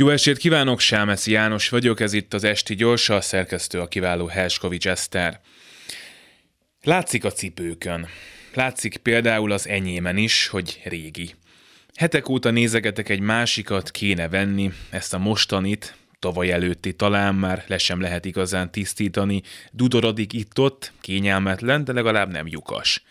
Jó estét kívánok, Sámeszi János vagyok, ez itt az Esti Gyorsa, a szerkesztő a kiváló Herskovics Eszter. Látszik a cipőkön. Látszik például az enyémen is, hogy régi. Hetek óta nézegetek egy másikat, kéne venni, ezt a mostanit, tavaly előtti talán már le sem lehet igazán tisztítani, dudorodik itt-ott, kényelmetlen, de legalább nem lyukas.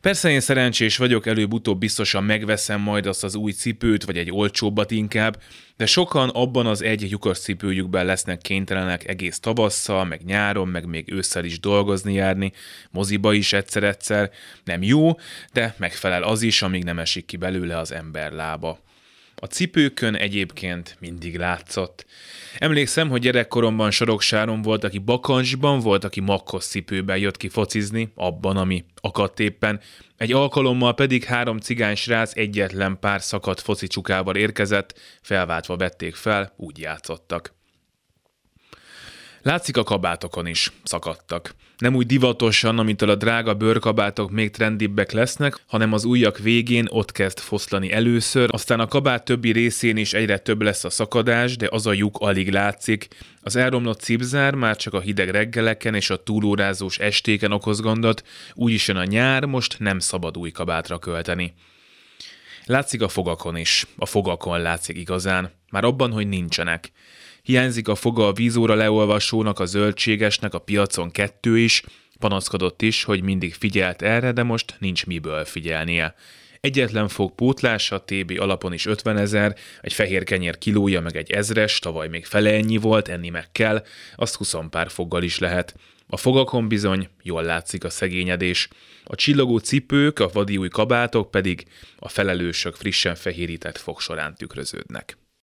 Persze én szerencsés vagyok, előbb-utóbb biztosan megveszem majd azt az új cipőt, vagy egy olcsóbbat inkább, de sokan abban az egy lyukas cipőjükben lesznek kénytelenek egész tavasszal, meg nyáron, meg még ősszel is dolgozni járni, moziba is egyszer-egyszer. Nem jó, de megfelel az is, amíg nem esik ki belőle az ember lába. A cipőkön egyébként mindig látszott. Emlékszem, hogy gyerekkoromban Soroksáron volt, aki bakancsban, volt, aki makkos cipőben jött ki focizni, abban, ami akadt éppen. Egy alkalommal pedig három cigány srác egyetlen pár szakadt foci csukával érkezett, felváltva vették fel, úgy játszottak. Látszik a kabátokon is, szakadtak. Nem úgy divatosan, amitől a drága bőrkabátok még trendibbek lesznek, hanem az újak végén ott kezd foszlani először, aztán a kabát többi részén is egyre több lesz a szakadás, de az a lyuk alig látszik. Az elromlott cipzár már csak a hideg reggeleken és a túlórázós estéken okoz gondot, úgyis jön a nyár, most nem szabad új kabátra költeni. Látszik a fogakon is. A fogakon látszik igazán. Már abban, hogy nincsenek. Hiányzik a foga a vízóra leolvasónak, a zöldségesnek, a piacon kettő is, panaszkodott is, hogy mindig figyelt erre, de most nincs miből figyelnie. Egyetlen fog pótlása, TB alapon is 50 ezer, egy fehér kenyér kilója meg egy ezres, tavaly még fele ennyi volt, enni meg kell, azt 20 pár foggal is lehet. A fogakon bizony jól látszik a szegényedés. A csillogó cipők, a vadi új kabátok pedig a felelősök frissen fehérített fog során tükröződnek.